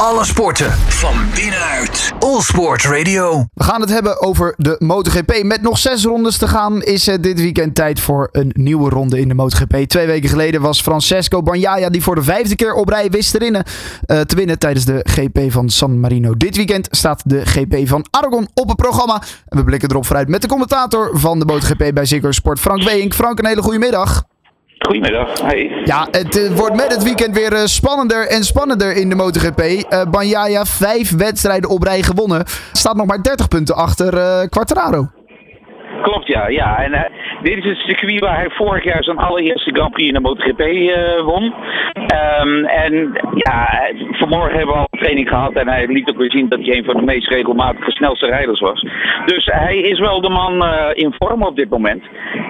Alle sporten van binnenuit. All Sport Radio. We gaan het hebben over de MotoGP. Met nog zes rondes te gaan is het dit weekend tijd voor een nieuwe ronde in de MotoGP. Twee weken geleden was Francesco Bagnaia die voor de vijfde keer op rij wist te winnen, eh, te winnen tijdens de GP van San Marino. Dit weekend staat de GP van Aragon op het programma. We blikken erop vooruit met de commentator van de MotoGP bij Ziggo Sport, Frank Weink. Frank, een hele goede middag. Goedemiddag. Hey. Ja, het eh, wordt met het weekend weer eh, spannender en spannender in de MotoGP. Uh, Banjaya, vijf wedstrijden op rij gewonnen. Staat nog maar 30 punten achter Quartararo. Klopt, ja. ja. En, uh, dit is het circuit waar hij vorig jaar zijn allereerste Grand Prix in de MotoGP uh, won. Um, en ja, vanmorgen hebben we al training gehad en hij liet ook weer zien dat hij een van de meest regelmatige snelste rijders was. Dus hij is wel de man uh, in vorm op dit moment.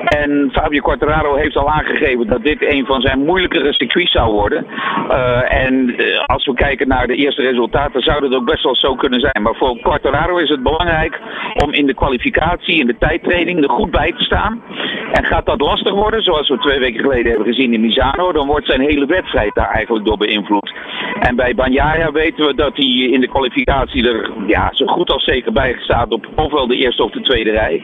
En Fabio Quartararo heeft al aangegeven dat dit een van zijn moeilijkere circuits zou worden. en als we kijken naar de eerste resultaten zou het ook best wel zo kunnen zijn. Maar voor Quartararo is het belangrijk om in de kwalificatie, in de tijdtraining er goed bij te staan. En gaat dat lastig worden, zoals we twee weken geleden hebben gezien in Misano, dan wordt zijn hele wedstrijd daar eigenlijk door beïnvloed. En bij Banjaya weten we dat hij in de kwalificatie er ja, zo goed als zeker bij staat op ofwel de eerste of de tweede rij.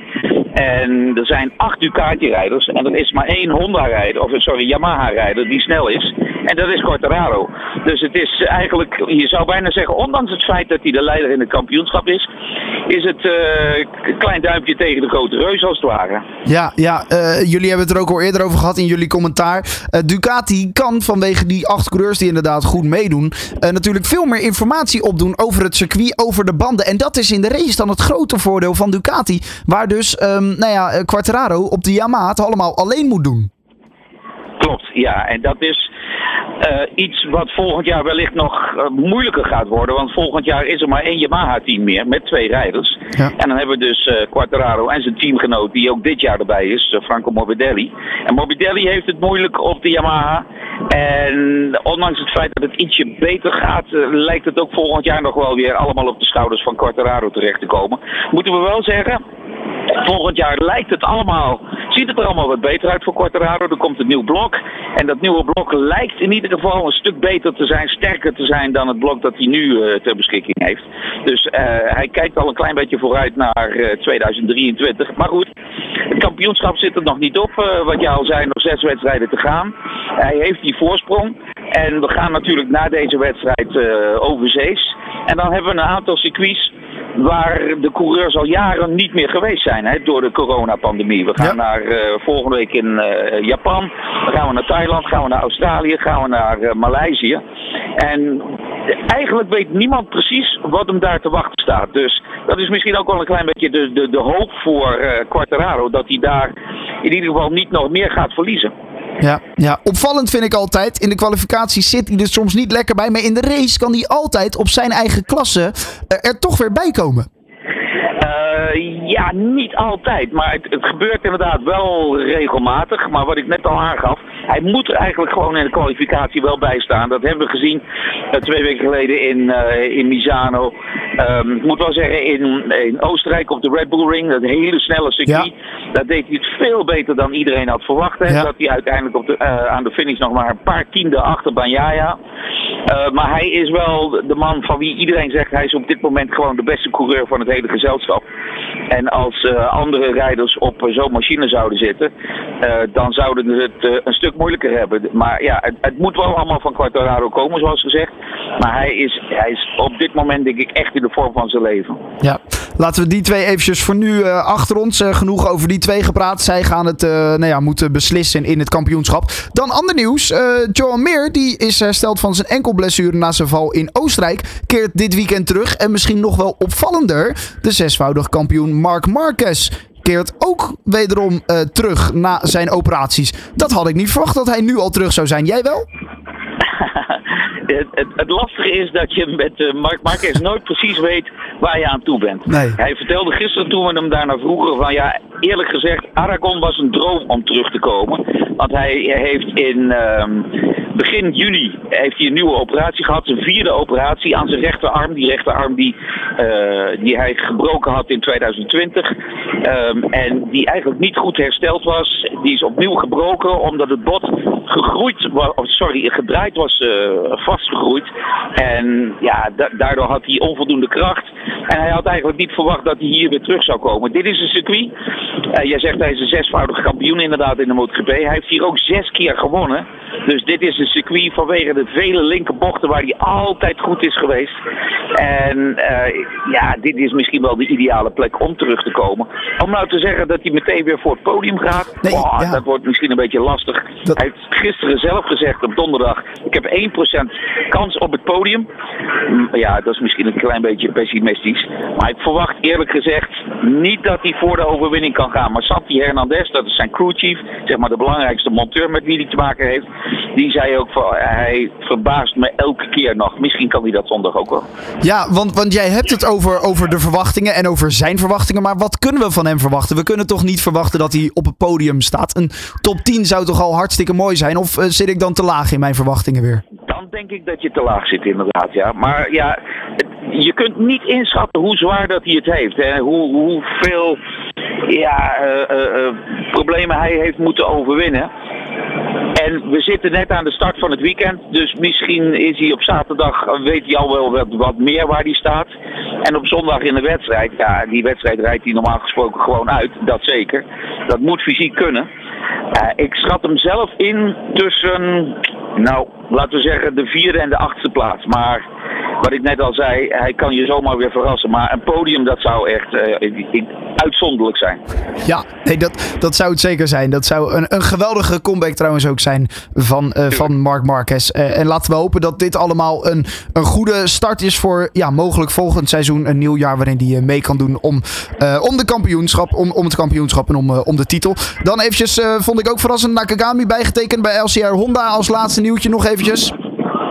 En er zijn acht Ducati-rijders en er is maar één Honda-rijder, of sorry, Yamaha-rijder die snel is. En dat is Quartararo. Dus het is eigenlijk, je zou bijna zeggen, ondanks het feit dat hij de leider in het kampioenschap is, is het uh, klein duimpje tegen de grote reus als het ware. Ja, ja uh, jullie hebben het er ook al eerder over gehad in jullie commentaar. Uh, Ducati kan vanwege die acht coureurs die inderdaad goed meedoen, natuurlijk veel meer informatie opdoen over het circuit, over de banden. En dat is in de race dan het grote voordeel van Ducati. Waar dus, um, nou ja, Quartararo op de Yamaha het allemaal alleen moet doen. Klopt, ja. En dat is uh, iets wat volgend jaar wellicht nog uh, moeilijker gaat worden. Want volgend jaar is er maar één Yamaha-team meer met twee rijders. Ja. En dan hebben we dus uh, Quartararo en zijn teamgenoot, die ook dit jaar erbij is, Franco Morbidelli. En Morbidelli heeft het moeilijk op de Yamaha. En ondanks het feit dat het ietsje beter gaat, lijkt het ook volgend jaar nog wel weer allemaal op de schouders van Quartararo terecht te komen. Moeten we wel zeggen, Volgend jaar lijkt het allemaal, ziet het er allemaal wat beter uit voor Quartararo. Er komt een nieuw blok. En dat nieuwe blok lijkt in ieder geval een stuk beter te zijn, sterker te zijn dan het blok dat hij nu uh, ter beschikking heeft. Dus uh, hij kijkt al een klein beetje vooruit naar uh, 2023. Maar goed, het kampioenschap zit er nog niet op. Wat jij al zei, nog zes wedstrijden te gaan. Hij heeft die voorsprong. En we gaan natuurlijk na deze wedstrijd overzees. En dan hebben we een aantal circuits waar de coureurs al jaren niet meer geweest zijn hè, door de coronapandemie. We gaan ja. naar uh, volgende week in uh, Japan, dan gaan we naar Thailand, gaan we naar Australië, gaan we naar uh, Maleisië. En eigenlijk weet niemand precies wat hem daar te wachten staat. Dus dat is misschien ook wel een klein beetje de, de, de hoop voor Quartararo dat hij daar in ieder geval niet nog meer gaat verliezen. Ja, ja, opvallend vind ik altijd. In de kwalificatie zit hij er soms niet lekker bij. Maar in de race kan hij altijd op zijn eigen klasse er toch weer bij komen. Uh, ja, niet altijd. Maar het, het, gebeurt inderdaad wel regelmatig. Maar wat ik net al aangaf, hij moet er eigenlijk gewoon in de kwalificatie wel bij staan. Dat hebben we gezien uh, twee weken geleden in, uh, in Misano. Um, ik moet wel zeggen, in, in Oostenrijk op de Red Bull Ring, dat hele snelle circuit. Ja. Daar deed hij het veel beter dan iedereen had verwacht. Hè? Ja. Dat hij uiteindelijk op de, aan de finish nog maar een paar tienden achter Banjaya. maar hij is wel de man van wie iedereen zegt, hij is op dit moment gewoon de beste coureur van het hele gezelschap. En als andere rijders op zo'n machine zouden zitten, dan zouden ze het een stuk moeilijker hebben. Maar ja, het, het, moet wel allemaal van Quartararo komen, zoals gezegd. Maar hij is, hij is op dit moment, denk ik, echt in de vorm van zijn leven. Ja, laten we die twee eventjes voor nu achter ons. genoeg over die twee gepraat. Zij gaan het nou ja, moeten beslissen in het kampioenschap. Dan ander nieuws. Joan Meer die is hersteld van zijn enkelblessure na zijn val in Oostenrijk. Keert dit weekend terug. En misschien nog wel opvallender, de zesvoudig kampioen Mark Marquez keert ook wederom uh, terug na zijn operaties. Dat had ik niet verwacht dat hij nu al terug zou zijn. Jij wel? Het, het, het, lastige is dat je met uh, Mark Marquez nooit precies weet waar je aan toe bent. Nee. Hij vertelde gisteren toen we hem daarna vroegen van ja, eerlijk gezegd, Aragon was een droom om terug te komen. Want hij heeft in, um, begin juli heeft hij een nieuwe operatie gehad. Zijn vierde operatie aan zijn rechterarm. Die rechterarm die, die hij gebroken had in 2020. Ehm, en die eigenlijk niet goed hersteld was. Die is opnieuw gebroken omdat het bot gegroeid. Sorry, gedraaid was, vastgegroeid. En ja, daardoor had hij onvoldoende kracht. En hij had eigenlijk niet verwacht dat hij hier weer terug zou komen. Dit is een circuit. Uh, jij zegt hij is een zesvoudig kampioen inderdaad in de MotoGP. Hij heeft hier ook zes keer gewonnen. Dus dit is een circuit vanwege de vele linkerbochten waar hij altijd goed is geweest. En uh, ja, dit is misschien wel de ideale plek om terug te komen. Om nou te zeggen dat hij meteen weer voor het podium gaat, nee, oh, dat wordt misschien een beetje lastig. Hij heeft gisteren zelf gezegd op donderdag, ik heb 1% kans op het podium. Mm, ja, dat is misschien een klein beetje pessimistisch. Maar ik verwacht eerlijk gezegd niet dat hij voor de overwinning kan gaan. Maar Santi Hernandez, dat is zijn crewchief, zeg maar de belangrijkste monteur met wie hij te maken heeft. Die zei ook van, hij verbaast me elke keer nog. Misschien kan hij dat zondag ook wel. Ja, want, want jij hebt het over, over de verwachtingen en over zijn verwachtingen. Maar wat kunnen we van hem verwachten? We kunnen toch niet verwachten dat hij op het podium staat? Een top 10 zou toch al hartstikke mooi zijn? Of uh, zit ik dan te laag in mijn verwachtingen weer? Dan denk ik dat je te laag zit inderdaad, ja. Maar ja, je kunt niet inschatten hoe zwaar dat hij het heeft. Hè? Hoe, hoeveel ja, uh, uh, problemen hij heeft moeten overwinnen. En we zitten net aan de start van het weekend. Dus misschien is hij op zaterdag, weet hij al wel wat, meer waar hij staat. En op zondag in de wedstrijd, ja, die wedstrijd rijdt hij normaal gesproken gewoon uit. Dat zeker. Dat moet fysiek kunnen. Uh, ik schat hem zelf in tussen, nou, laten we zeggen, de vierde en de achtste plaats. Maar wat ik net al zei, hij kan je zomaar weer verrassen. Maar een podium, dat zou echt uh, uitzonderlijk zijn. Ja, nee, dat, dat zou het zeker zijn. Dat zou een, een geweldige comeback trouwens ook zijn van, uh, van Mark Marquez. Uh, en laten we hopen dat dit allemaal een, een goede start is voor ja, mogelijk volgend seizoen. Een nieuw jaar waarin hij mee kan doen om, om, de kampioenschap, om, om het kampioenschap en om, om de titel. Dan eventjes vond ik ook verrassend Nakagami bijgetekend bij LCR Honda. Als laatste nieuwtje nog eventjes.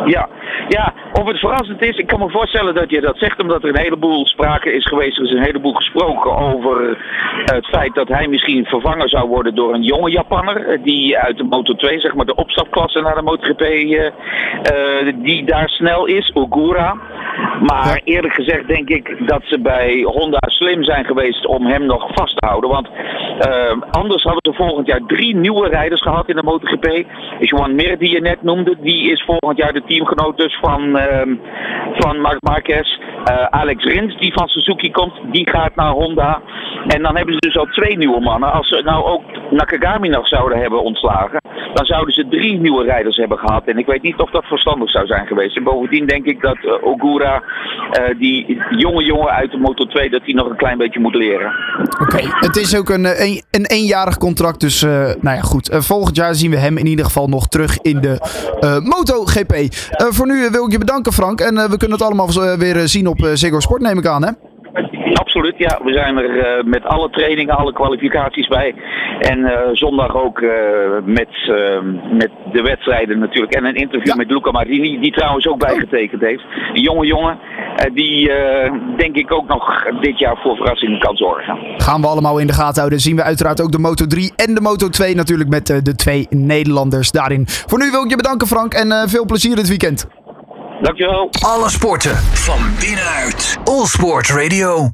Ja, ja, of het verrassend is, ik kan me voorstellen dat je dat zegt, omdat er een heleboel sprake is geweest. Er is een heleboel gesproken over het feit dat hij misschien vervangen zou worden door een jonge Japanner. Eh, die uit de Moto 2, zeg maar de opstapklasse naar de MotoGP, uh, die daar snel is, Ogura. Maar eerlijk gezegd denk ik dat ze bij Honda slim zijn geweest om hem nog vast te houden. Want uh, anders hadden ze volgend jaar drie nieuwe rijders gehad in de MotoGP. Juan Mir, die je net noemde, die is volgend jaar de teamgenoot dus van, uh, van Marc Marquez. Uh, Alex Rins, die van Suzuki komt, die gaat naar Honda. En dan hebben ze dus al twee nieuwe mannen. Als ze nou ook Nakagami nog zouden hebben ontslagen, dan zouden ze drie nieuwe rijders hebben gehad. En ik weet niet of dat verstandig zou zijn geweest. En bovendien denk ik dat uh, Ogura, uh, die jonge jongen uit de Moto 2, dat hij nog een klein beetje moet leren. Oké, okay. het is ook een, een, een eenjarig contract. Dus nou ja, goed. volgend jaar zien we hem in ieder geval nog terug in de MotoGP. voor nu wil ik je bedanken, Frank. En we kunnen het allemaal weer zien op Ziggo Sport, neem ik aan, hè? Absoluut, ja. We zijn er uh, met alle trainingen, alle kwalificaties bij. En uh, zondag ook uh, met, met de wedstrijden natuurlijk. En een interview ja. met Luca Marini, die trouwens ook bijgetekend heeft. Een jonge jongen, die denk ik ook nog dit jaar voor verrassingen kan zorgen. Gaan we allemaal in de gaten houden. Zien we uiteraard ook de Moto 3 en de Moto 2 natuurlijk met de twee Nederlanders daarin. Voor nu wil ik je bedanken Frank en veel plezier dit weekend. Dankjewel. Alle sporten van binnenuit. All Sport Radio.